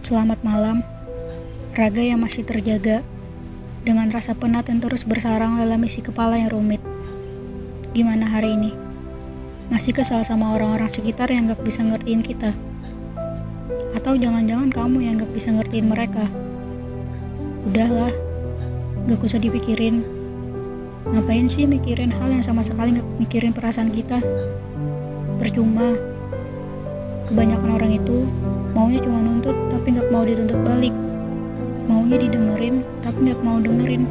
Selamat malam, raga yang masih terjaga dengan rasa penat yang terus bersarang dalam isi kepala yang rumit. Gimana hari ini? Masih kesal sama orang-orang sekitar yang gak bisa ngertiin kita? Atau jangan-jangan kamu yang gak bisa ngertiin mereka? Udahlah, gak usah dipikirin. Ngapain sih mikirin hal yang sama sekali gak mikirin perasaan kita? Percuma. Kebanyakan orang itu maunya cuma nuntut tapi gak mau dituntut balik. Maunya didengerin tapi gak mau dengerin.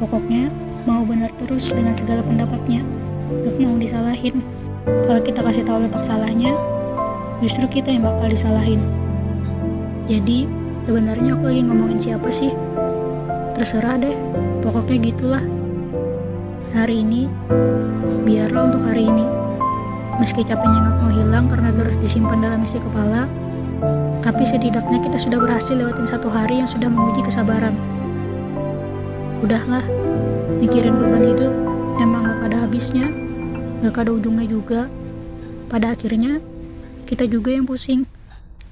Pokoknya mau benar terus dengan segala pendapatnya. Gak mau disalahin. Kalau kita kasih tahu letak salahnya, justru kita yang bakal disalahin. Jadi, sebenarnya aku lagi ngomongin siapa sih? Terserah deh, pokoknya gitulah. Hari ini, biarlah untuk. Meski capeknya nggak mau hilang karena terus disimpan dalam isi kepala, tapi setidaknya kita sudah berhasil lewatin satu hari yang sudah menguji kesabaran. Udahlah, mikirin beban hidup emang gak ada habisnya, gak ada ujungnya juga. Pada akhirnya, kita juga yang pusing.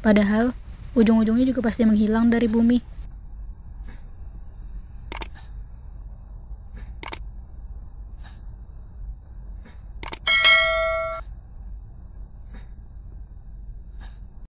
Padahal, ujung-ujungnya juga pasti menghilang dari bumi.